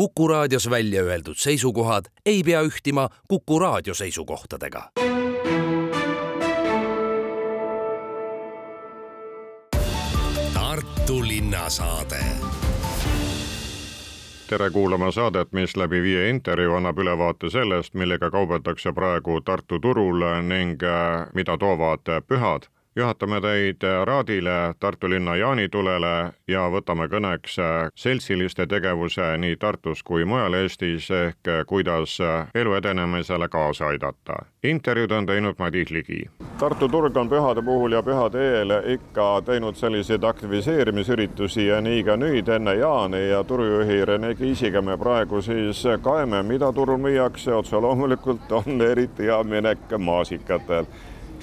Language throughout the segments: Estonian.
Kuku raadios välja öeldud seisukohad ei pea ühtima Kuku raadio seisukohtadega. Tartu linnasaade tere kuulama saadet, mis läbi viie intervjuu annab ülevaate sellest, millega kaubeldakse praegu Tartu turul ning äh, mida toovad pühad juhatame teid Raadile, Tartu linna jaanitulele ja võtame kõneks seltsiliste tegevuse nii Tartus kui mujal Eestis ehk kuidas elu edenemisele kaasa aidata. intervjuud on teinud Madis Ligi. Tartu turg on pühade puhul ja pühade eel ikka teinud selliseid aktiviseerimisüritusi ja nii ka nüüd enne jaani ja turujuhi Rene Kiisiga me praegu siis kaeme, mida turul müüakse, otse loomulikult on eriti hea minek maasikatel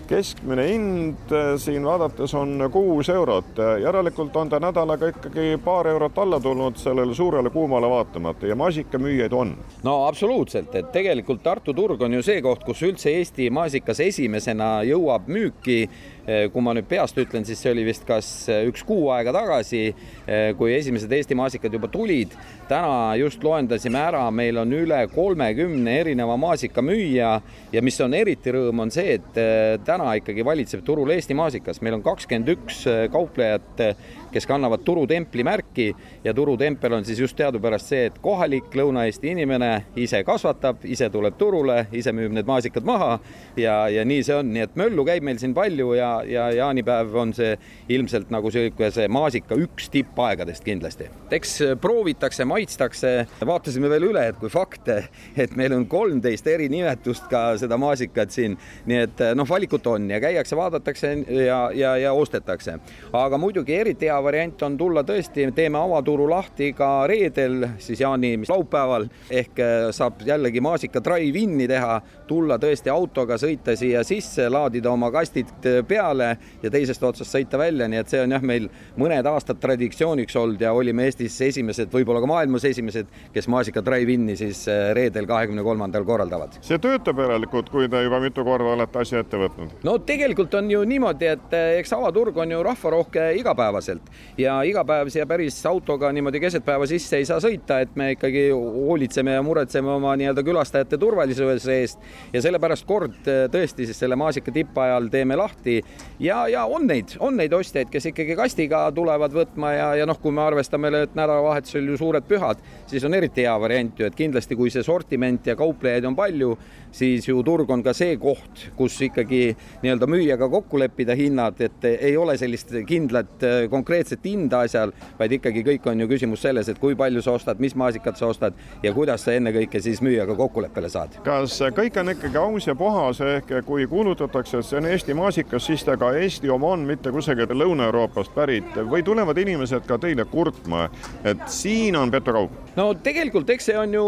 keskmine hind äh, siin vaadates on kuus eurot, järelikult on ta nädalaga ikkagi paar eurot alla tulnud sellele suurele kuumale vaatamata ja maasikamüüjaid on. no absoluutselt, et tegelikult Tartu turg on ju see koht, kus üldse Eesti maasikas esimesena jõuab müüki Eh, kui ma nüüd peast ütlen, siis see oli vist kas eh, üks kuu aega tagasi, eh, kui esimesed Eesti maasikad juba tulid. täna just loendasime ära, meil on üle kolmekümne erineva maasikamüüja ja mis on eriti rõõm, on see, et täna ikkagi valitseb turul Eesti maasikas, meil on kakskümmend üks kauplejat kes kannavad turutempli märki. Ja turutempel on siis just teadupärast see, et kohalik Lõuna-Eesti inimene ise kasvatab, ise tuleb turule, ise müüb need maasikad maha. Ja, ja nii see on, nii et möllu käib meil siin palju ja, ja jaanipäev on see ilmselt nagu see maasika üks tippaegadest kindlasti. eks proovitakse, maitstakse, vaatasime veel üle, et kui fakte, et meil on kolmteist eri nimetust ka seda maasikat siin, nii et noh, valikut on ja käiakse, vaadatakse ja, ja, ja ostetakse, aga muidugi eriti hea hea variant on tulla tõesti, teeme avaturu lahti ka reedel, siis jaani laupäeval ehk äh, saab jällegi maasika drive-in'i teha, tulla tõesti autoga, sõita siia sisse, laadida oma kastid äh, peale ja teisest otsast sõita välja, nii et see on jah, meil mõned aastad traditsiooniks olnud ja olime Eestis esimesed, võib-olla ka maailmas esimesed, kes maasika drive-in'i siis äh, reedel, kahekümne kolmandal korraldavad. see töötab järelikult, kui te juba mitu korda olete asja ette võtnud? no tegelikult on ju niimoodi, et eks avaturg on ju rahvarohke igapäevaselt ja iga päev siia päris autoga niimoodi keset päeva sisse ei saa sõita, et me ikkagi hoolitseme ja muretseme oma nii-öelda külastajate turvalisuse eest. Ja sellepärast kord eh, tõesti siis selle maasika tippajal teeme lahti. Ja, ja on neid, on neid ostjaid, kes ikkagi kastiga tulevad võtma ja, ja noh, kui me arvestame, et nädalavahetusel ju suured pühad, siis on eriti hea variant ju, et kindlasti, kui see sortiment ja kauplejaid on palju, siis ju turg on ka see koht, kus ikkagi nii-öelda müüjaga kokku leppida hinnad, et ei ole sellist kindlat eh, konkreetset hinda asjal, vaid ikkagi kõik on ju küsimus selles, et kui palju sa ostad, mis maasikat sa ostad ja kuidas sa ennekõike siis müüjaga kokkuleppele saad. kas kõik on ikkagi aus ja puhas, ehk kui kuulutatakse, et see on Eesti maasikas, siis ta ka Eesti oma on, mitte kusagilt Lõuna-Euroopast pärit või tulevad inimesed ka teile kurtma, et siin on petokaup? No tegelikult, eks see on ju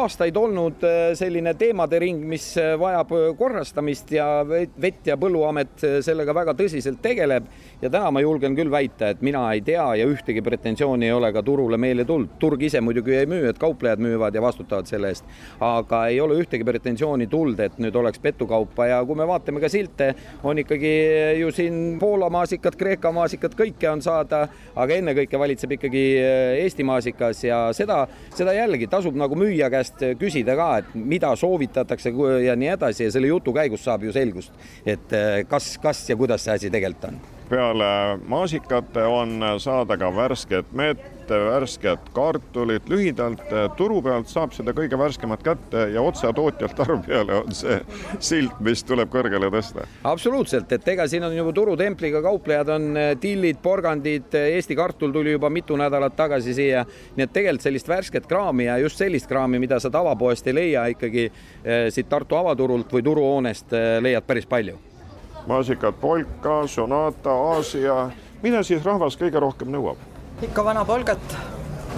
aastaid olnud äh, selline teemade ring, mis äh, vajab äh, korrastamist ja Vett- ja Põlluamet sellega väga tõsiselt tegeleb. Ja täna ma julgen küll väita, et mina ei tea ja ühtegi pretensiooni ei ole ka turule meile tulnud. turg ise muidugi ei müü, et kauplejad müüvad ja vastutavad selle eest, aga ei ole ühtegi pretensiooni tulnud, et nüüd oleks petukaupa. Ja kui me vaatame ka silte, on ikkagi ju siin Poola maasikad, Kreeka maasikad, kõike on saada, aga ennekõike valitseb ikkagi Eesti maasikas ja seda, seda jällegi tasub nagu müüja käest küsida ka, et mida soovitatakse ja nii edasi ja selle jutu käigus saab ju selgust, et kas, kas ja kuidas see asi tegelikult on. Peale maasikate on saada ka värsket mett, värsket kartulit, lühidalt turu pealt saab seda kõige värskemat kätte ja otse tootjalt tarbijale on see silt, mis tuleb kõrgele tõsta. absoluutselt, et ega siin on juba turutempliga kauplejad on tillid, porgandid, Eesti kartul tuli juba mitu nädalat tagasi siia, nii et tegelikult sellist värsket kraami ja just sellist kraami, mida sa tavapoest ei leia, ikkagi siit Tartu avaturult või turuhoonest leiad päris palju maasikad polka, sonata, Aasia. mida siis rahvas kõige rohkem nõuab? Ikka vana polgat,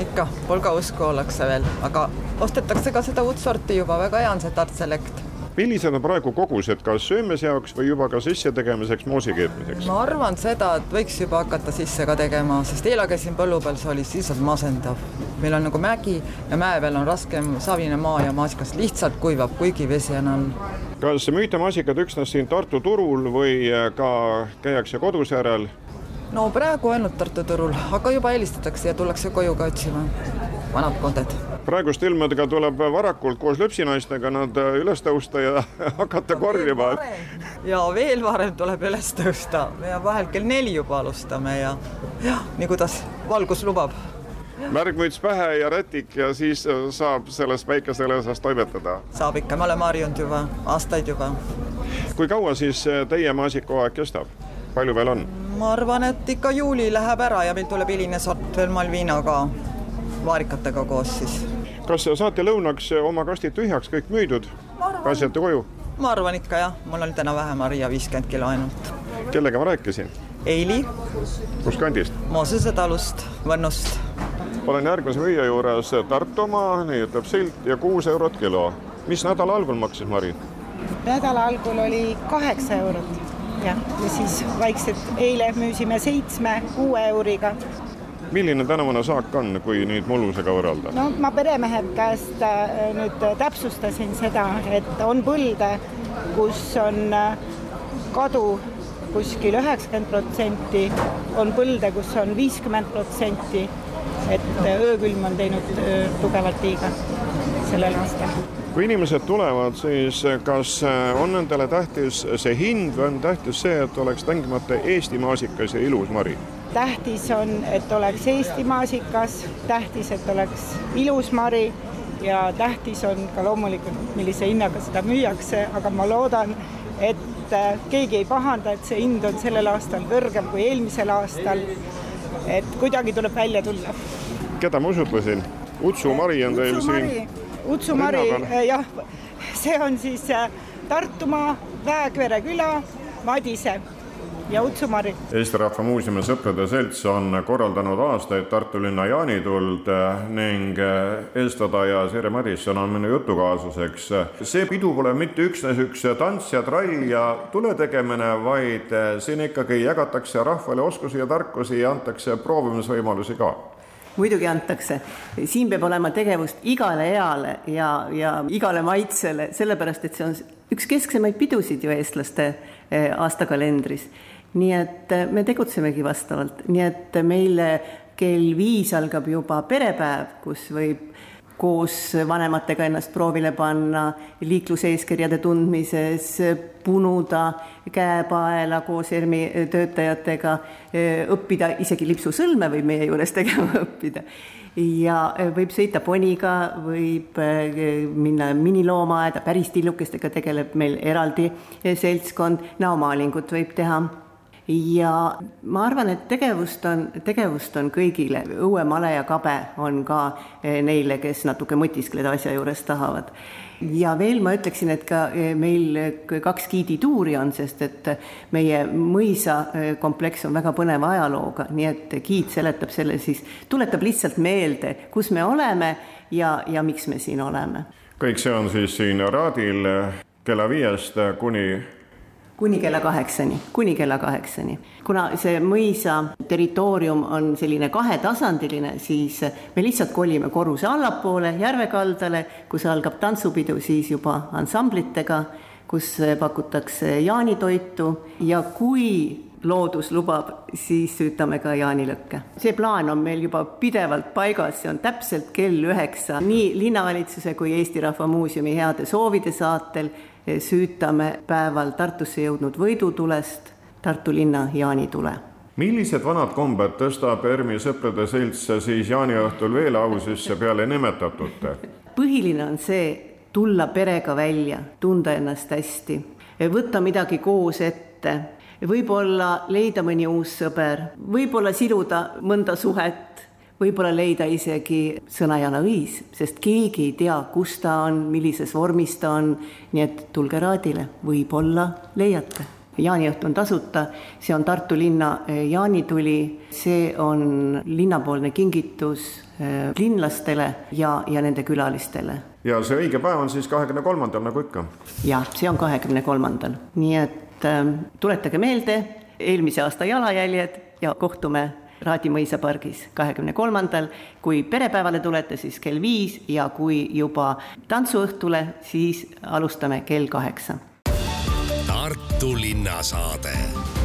ikka polgausku ollakse veel, aga ostetakse ka seda uut sorti juba, väga hea on see Tart Select millised on praegu kogused, kas söömise jaoks või juba ka sissetegemiseks, moosi keetmiseks? ma arvan seda, et võiks juba hakata sisse ka tegema, sest eile käisin põllu peal, see oli lihtsalt masendav. meil on nagu mägi ja mäe peal on raskem savine maa ja maasikas lihtsalt kuivab, kuigi vesi on all. kas müüte maasikad üksnes siin Tartu turul või ka käiakse kodus järel? No praegu ainult Tartu turul, aga juba helistatakse ja tullakse koju ka otsima vanad konded praeguste ilmadega tuleb varakult koos löpsinaistega nad üles tõusta ja hakata korjama. ja veel varem tuleb üles tõusta ja vahel kell neli juba alustame ja jah, nii kuidas valgus lubab märgmüts pähe ja rätik ja siis saab selles päikeselõõsas toimetada. saab ikka, me oleme harjunud juba aastaid juba. kui kaua siis teie maasikahooaeg kestab, palju veel on? ma arvan, et ikka juuli läheb ära ja meil tuleb hiline sort veel Malvina ka vaarikatega koos siis. kas saate lõunaks oma kastid tühjaks kõik müüdud? pääsete koju? ma arvan ikka jah, mul oli täna vähe marja, viiskümmend kilo ainult. kellega ma rääkisin? Eili. kust kandist? Moosese talust, Võnnust olen järgmise müüja juures Tartu oma, nii ütleb silt ja kuus eurot kilo. mis nädala algul maksis Mari? nädala algul oli kaheksa eurot jah, ja siis vaikselt eile müüsime seitsme, kuue euriga. milline tänavune saak on, kui nüüd mullusega võrrelda? no ma peremehe käest äh, nüüd täpsustasin seda, et on põlde, kus on äh, kadu kuskil üheksakümmend protsenti, on põlde, kus on viiskümmend protsenti et öökülm on teinud tugevalt liiga sellel aastal. Kui inimesed tulevad, siis kas on nendele tähtis see hind või on tähtis see, et oleks tingimata Eesti maasikas ja ilus mari? tähtis on, et oleks Eesti maasikas, tähtis, et oleks ilus mari ja tähtis on ka loomulikult, millise hinnaga seda müüakse, aga ma loodan, et keegi ei pahanda, et see hind on sellel aastal kõrgem kui eelmisel aastal. et kuidagi tuleb välja tulla keda ma usutlesin? Utsu Mari on teil siin. Utsu Mari, jah, see on siis äh, Tartumaa, Väekvere küla, Madise ja Utsu Mari. Eesti Rahva Muuseumi Sõprade Selts on korraldanud aastaid Tartu linna jaanituld äh, ning äh, eestvedaja Sire Madisson on minu jutukaaslaseks. see pidu pole mitte üksnes üks tants ja trall ja tule tegemine, vaid siin ikkagi jagatakse rahvale oskusi ja tarkusi ja antakse proovimisvõimalusi ka muidugi antakse, siin peab olema tegevust igale eale ja, ja igale maitsele, sellepärast et see on üks kesksemaid pidusid ju eestlaste eh, aastakalendris. nii et eh, me tegutsemegi vastavalt, nii et meil kell viis algab juba perepäev, kus võib koos vanematega ennast proovile panna, liikluseeskirjade tundmises, punuda käepaela koos ERMi töötajatega, õppida isegi lipsusõlme võib meie juures tegema õppida. ja võib sõita poniga, võib minna miniloomaaeda, päris tillukestega tegeleb meil eraldi seltskond, näomaalingut võib teha ja ma arvan, et tegevust on, tegevust on kõigile, õuemale ja kabe on ka eh, neile, kes natuke mõtiskleda asja juures tahavad. ja veel ma ütleksin, et ka eh, meil kaks giidituuri on, sest et meie mõisakompleks on väga põneva ajalooga, nii et giid seletab selle siis, tuletab lihtsalt meelde, kus me oleme ja, ja miks me siin oleme. kõik see on siis siin Raadil kella viiest kuni kuni kella kaheksani, kuni kella kaheksani. kuna see mõisa territoorium on selline kahetasandiline, siis me lihtsalt kolime korruse allapoole, järve kaldale, kus algab tantsupidu siis juba ansamblitega, kus pakutakse jaanitoitu ja kui loodus lubab, siis süütame ka jaanilõkke. see plaan on meil juba pidevalt paigas, see on täpselt kell üheksa nii linnavalitsuse kui Eesti Rahva Muuseumi heade soovide saatel süütame päeval Tartusse jõudnud võidutulest Tartu linna jaanitule. millised vanad kombed tõstab ERMi sõprade selts siis jaaniõhtul veel au sisse peale nimetatute? põhiline on see, tulla perega välja, tunda ennast hästi, võtta midagi koos ette, võib-olla leida mõni uus sõber, võib-olla siluda mõnda suhet võib-olla leida isegi sõnajana õis, sest keegi ei tea, kus ta on, millises vormis ta on, nii et tulge Raadile, võib-olla leiate. jaaniõhtu on tasuta, see on Tartu linna eh, jaanituli, see on linnapoolne kingitus eh, linlastele ja, ja nende külalistele. ja see õige päev on siis kahekümne kolmandal, nagu ikka? jah, see on kahekümne kolmandal, nii et äh, tuletage meelde eelmise aasta jalajäljed ja kohtume Raadi mõisapargis kahekümne kolmandal. kui perepäevale tulete, siis kell viis ja kui juba tantsuõhtule, siis alustame kell kaheksa. Tartu linnasaade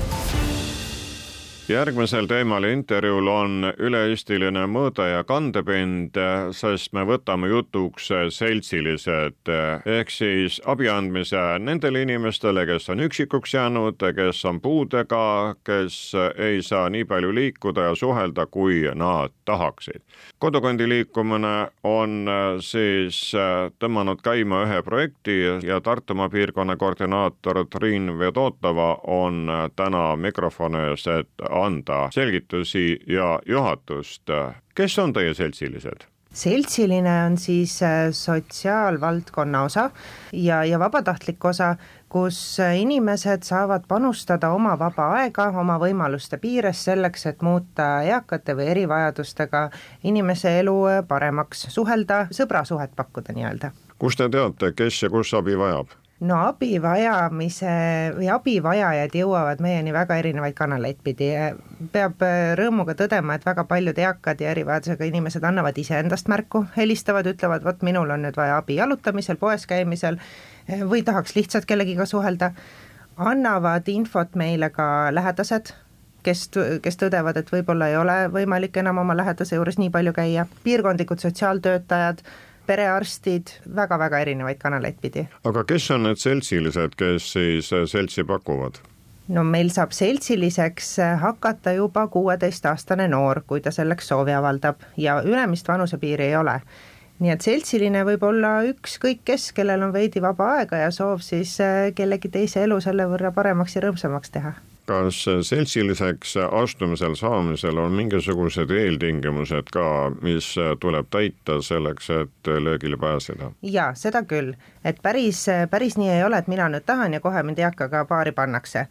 järgmisel teemal intervjuul on üle-eestiline mõõde ja kandepind, sest me võtame jutuks seltsilised ehk siis abi andmise nendele inimestele, kes on üksikuks jäänud, kes on puudega, kes ei saa nii palju liikuda ja suhelda, kui nad tahaksid. kodukondi liikumine on siis tõmmanud käima ühe projekti ja Tartumaa piirkonna koordinaator Triin Vedotova on täna mikrofoni ees, et anda selgitusi ja juhatust. kes on teie seltsilised? seltsiline on siis äh, sotsiaalvaldkonna osa ja, ja vabatahtlik osa, kus äh, inimesed saavad panustada oma vaba aega oma võimaluste piires selleks, et muuta eakate või erivajadustega inimese elu äh, paremaks, suhelda, sõbrasuhet pakkuda nii-öelda. kust te teate, kes ja kus abi vajab? No abi vajamise või abivajajad jõuavad meieni väga erinevaid kanaleid pidi. peab äh, rõõmuga tõdema, et väga paljud eakad ja erivajadusega inimesed annavad iseendast märku, helistavad, ütlevad, vot minul on nüüd vaja abi jalutamisel, poes käimisel äh, või tahaks lihtsalt kellegiga suhelda, annavad infot meile ka lähedased, kes, kes tõdevad, et võib-olla ei ole võimalik enam oma lähedase juures nii palju käia, piirkondlikud sotsiaaltöötajad perearstid väga,, väga-väga erinevaid kanaleid pidi. aga kes on need seltsilised, kes siis äh, seltsi pakuvad? no meil saab seltsiliseks äh, hakata juba kuueteistaastane noor, kui ta selleks soovi avaldab ja ülemist vanusepiiri ei ole nii et seltsiline võib olla ükskõik kes, kellel on veidi vaba aega ja soov siis äh, kellegi teise elu selle võrra paremaks ja rõõmsamaks teha kas seltsiliseks astumisel saamisel on mingisugused eeltingimused ka, mis tuleb täita selleks, et löögile pääseda? jaa, seda küll, et päris, päris nii ei ole, et mina nüüd tahan ja kohe mind eakaga paari pannakse,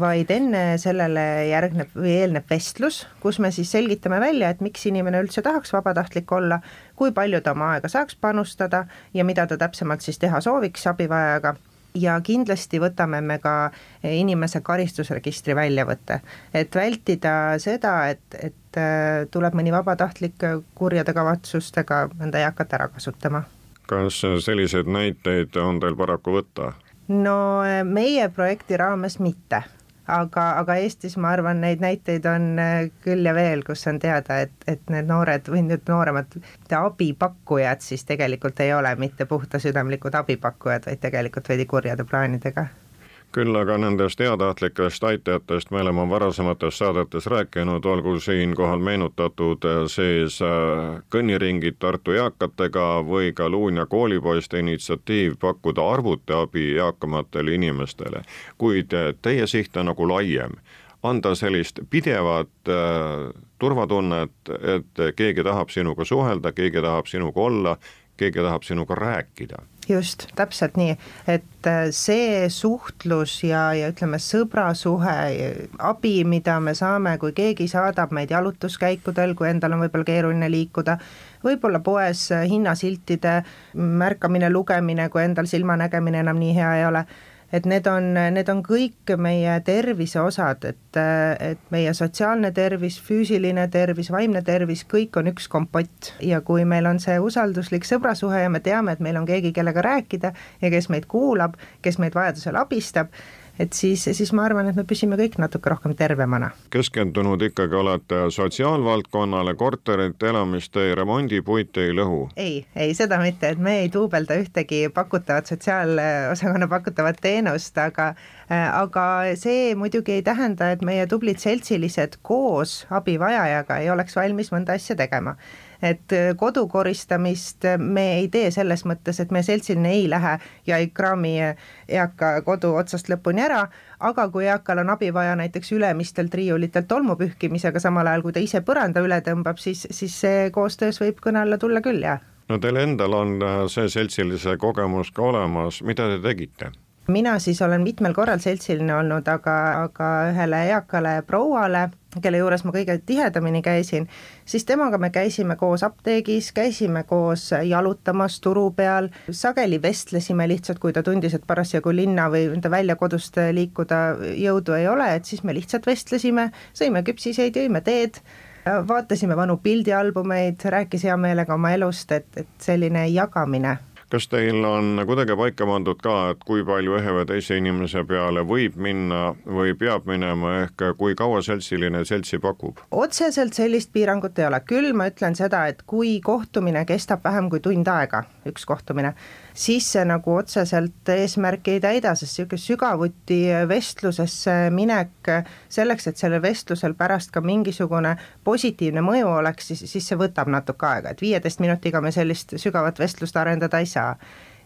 vaid enne sellele järgneb või eelneb vestlus, kus me siis selgitame välja, et miks inimene üldse tahaks vabatahtlik olla, kui palju ta oma aega saaks panustada ja mida ta täpsemalt siis teha sooviks abivajajaga ja kindlasti võtame me ka inimese karistusregistri väljavõtte, et vältida seda, et, et äh, tuleb mõni vabatahtlik kurjade kavatsustega enda eakat ära kasutama. kas selliseid näiteid on teil paraku võtta? no äh, meie projekti raames mitte aga, aga Eestis ma arvan, neid näiteid on äh, küll ja veel, kus on teada, et, et need noored või nüüd nooremad abipakkujad siis tegelikult ei ole mitte puhtasüdamlikud abipakkujad, vaid tegelikult veidi kurjade plaanidega küll aga nendest heatahtlikest aitajatest me oleme varasemates saadetes rääkinud, olgu siinkohal meenutatud siis äh, kõnniringid Tartu eakatega või ka Luunja koolipoiste initsiatiiv pakkuda arvutiabi eakamatele inimestele. kuid teie siht on nagu laiem, anda sellist pidevat äh, turvatunnet, et keegi tahab sinuga suhelda, keegi tahab sinuga olla, keegi tahab sinuga rääkida. Just, täpselt nii, et äh, see suhtlus ja, ja ütleme, sõbrasuhe, abi, mida me saame, kui keegi saadab meid jalutuskäikudel, kui endal on võib-olla keeruline liikuda, võib-olla poes hinnasiltide märkamine, lugemine, kui endal silmanägemine enam nii hea ei ole et need on, need on kõik meie tervise osad, et, et meie sotsiaalne tervis, füüsiline tervis, vaimne tervis, kõik on üks kompott. Ja kui meil on see usalduslik sõbrasuhe ja me teame, et meil on keegi, kellega rääkida ja kes meid kuulab, kes meid vajadusel abistab, et siis, siis ma arvan, et me püsime kõik natuke rohkem tervemana. keskendunud ikkagi olete sotsiaalvaldkonnale, korterit, elamistee remondi, puit ei lõhu? ei, ei seda mitte, et me ei duubelda ühtegi pakutavat sotsiaalosakonna pakutavat teenust, aga aga see muidugi ei tähenda, et meie tublid seltsilised koos abivajajaga ei oleks valmis mõnda asja tegema et äh, kodu koristamist äh, me ei tee selles mõttes, et me seltsiline ei lähe ja ei kraami äh, eaka kodu otsast lõpuni ära, aga kui eakal on abi vaja näiteks ülemistelt riiulitelt tolmu pühkimisega, samal ajal kui ta ise põranda üle tõmbab, siis, siis see koostöös võib kõne alla tulla küll, jah. no teil endal on see seltsilise kogemus ka olemas, mida te tegite? mina siis olen mitmel korral seltsiline olnud, aga, aga ühele eakale prouale, kelle juures ma kõige tihedamini käisin, siis temaga me käisime koos apteegis, käisime koos jalutamas turu peal, sageli vestlesime lihtsalt, kui ta tundis, et parasjagu linna või enda välja kodust liikuda jõudu ei ole, et siis me lihtsalt vestlesime, sõime küpsiseid, jõime teed, vaatasime vanu pildialbumeid, rääkis hea meelega oma elust, et, et selline jagamine kas teil on kuidagi paika pandud ka, et kui palju ühe või teise inimese peale võib minna või peab minema, ehk kui kaua seltsiline seltsi pakub? otseselt sellist piirangut ei ole, küll ma ütlen seda, et kui kohtumine kestab vähem kui tund aega, üks kohtumine, siis see nagu otseselt eesmärki ei täida, sest niisugune sügavuti vestlusesse minek selleks, et sellel vestlusel pärast ka mingisugune positiivne mõju oleks, siis, siis see võtab natuke aega, et viieteist minutiga me sellist sügavat vestlust arendada ei saa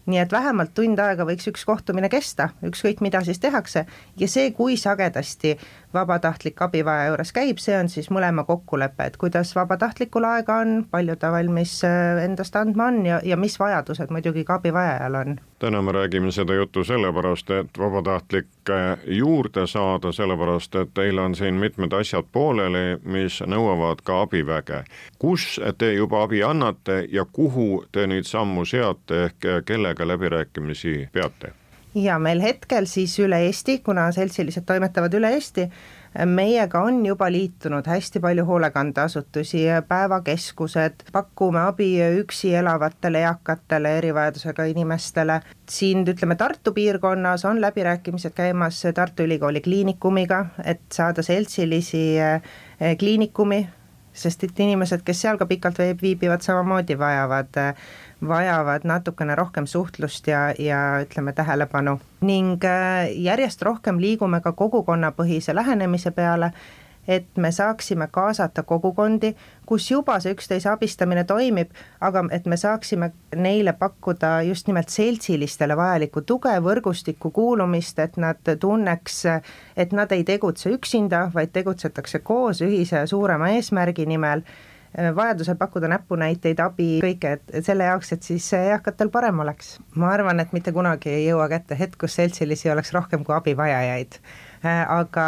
nii et vähemalt tund aega võiks üks kohtumine kesta, ükskõik mida siis tehakse, ja see, kui sagedasti vabatahtlik abivaja juures käib, see on siis mõlema kokkulepe, et kuidas vabatahtlikul aega on, palju ta valmis äh, endast andma on ja, ja mis vajadused muidugi ka abivajajal on. Täna me räägime seda juttu sellepärast, et vabatahtlikke juurde saada, sellepärast et teil on siin mitmed asjad pooleli, mis nõuavad ka abiväge. kus te juba abi annate ja kuhu te nüüd sammu seate, ehk kellega läbirääkimisi peate? ja meil hetkel siis üle Eesti, kuna seltsilised toimetavad üle Eesti, meiega on juba liitunud hästi palju hoolekandeasutusi, päevakeskused, pakume abi üksi elavatele eakatele, erivajadusega inimestele. siin ütleme Tartu piirkonnas on läbirääkimised käimas Tartu Ülikooli Kliinikumiga, et saada seltsilisi eh, kliinikumi, sest et inimesed, kes seal ka pikalt viibivad, samamoodi vajavad vajavad natukene rohkem suhtlust ja, ja ütleme, tähelepanu. ning äh, järjest rohkem liigume ka kogukonnapõhise lähenemise peale, et me saaksime kaasata kogukondi, kus juba see üksteise abistamine toimib, aga et me saaksime neile pakkuda just nimelt seltsilistele vajalikku tuge, võrgustikku kuulumist, et nad tunneks, et nad ei tegutse üksinda, vaid tegutsetakse koos ühise suurema eesmärgi nimel vajadusel pakkuda näpunäiteid, abi, kõike, et selle jaoks, et siis eakatel parem oleks. ma arvan, et mitte kunagi ei jõua kätte hetk, kus seltsilisi oleks rohkem kui abivajajaid. Äh, aga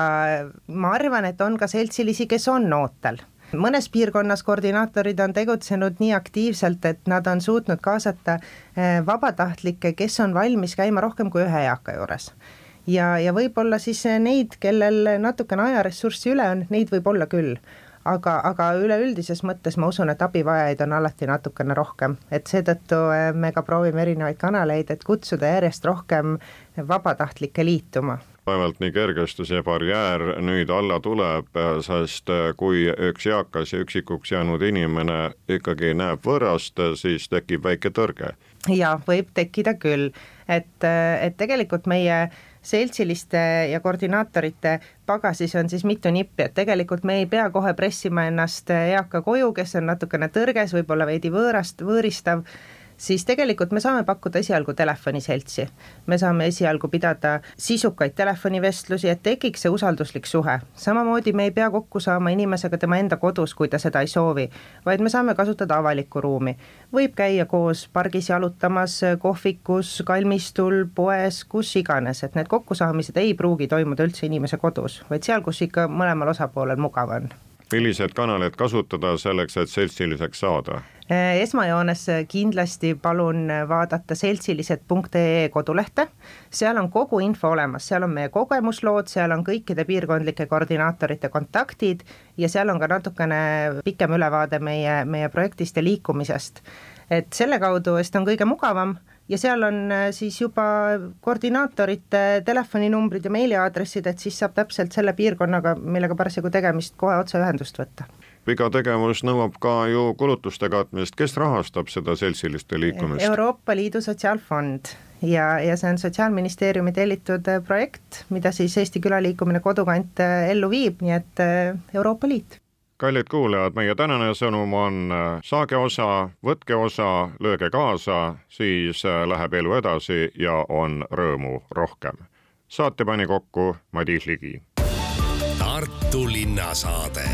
ma arvan, et on ka seltsilisi, kes on ootel mõnes piirkonnas koordinaatorid on tegutsenud nii aktiivselt, et nad on suutnud kaasata äh, vabatahtlikke, kes on valmis käima rohkem kui ühe eaka juures ja, ja võib-olla siis neid, kellel natukene ajaressurssi üle on, neid võib olla küll aga, aga üleüldises mõttes ma usun, et abivajajaid on alati natukene rohkem, et seetõttu eh, me ka proovime erinevaid kanaleid, et kutsuda järjest rohkem vabatahtlikke liituma. Vaevalt nii kergesti see barjäär nüüd alla tuleb, sest kui üks eakas ja üksikuks jäänud inimene ikkagi näeb võõrast, siis tekib väike tõrge. jaa, võib tekkida küll, et, et tegelikult meie seltsiliste ja koordinaatorite pagasis on siis mitu nippi, et tegelikult me ei pea kohe pressima ennast eaka koju, kes on natukene tõrges, võib-olla veidi võõrast, võõristav siis tegelikult me saame pakkuda esialgu telefoniseltsi. me saame esialgu pidada sisukaid telefonivestlusi, et tekiks see usalduslik suhe. samamoodi me ei pea kokku saama inimesega tema enda kodus, kui ta seda ei soovi, vaid me saame kasutada avalikku ruumi. võib käia koos pargis jalutamas, kohvikus, kalmistul, poes, kus iganes, et need kokkusaamised ei pruugi toimuda üldse inimese kodus, vaid seal, kus ikka mõlemal osapoolel mugav on milliseid kanaleid kasutada selleks, et seltsiliseks saada? Äh, esmajoones äh, kindlasti palun äh, vaadata seltsilised.ee kodulehte, seal on kogu info olemas, seal on meie kogemuslood, seal on kõikide piirkondlike koordinaatorite kontaktid ja seal on ka natukene pikem ülevaade meie, meie projektist ja liikumisest. et selle kaudu vist on kõige mugavam ja seal on siis juba koordinaatorite telefoninumbrid ja meiliaadressid, et siis saab täpselt selle piirkonnaga, millega parasjagu tegemist, kohe otseühendust võtta. Iga tegevus nõuab ka ju kulutuste katmist, kes rahastab seda seltsiliste liikumist? Euroopa Liidu Sotsiaalfond. Ja, ja see on Sotsiaalministeeriumi tellitud äh, projekt, mida siis Eesti Külaliikumine Kodukant äh, ellu viib, nii et äh, Euroopa Liit kallid kuulajad, meie tänane sõnum on saage osa, võtke osa, lööge kaasa, siis läheb elu edasi ja on rõõmu rohkem. saate pani kokku Madis Ligi. Tartu linnasaade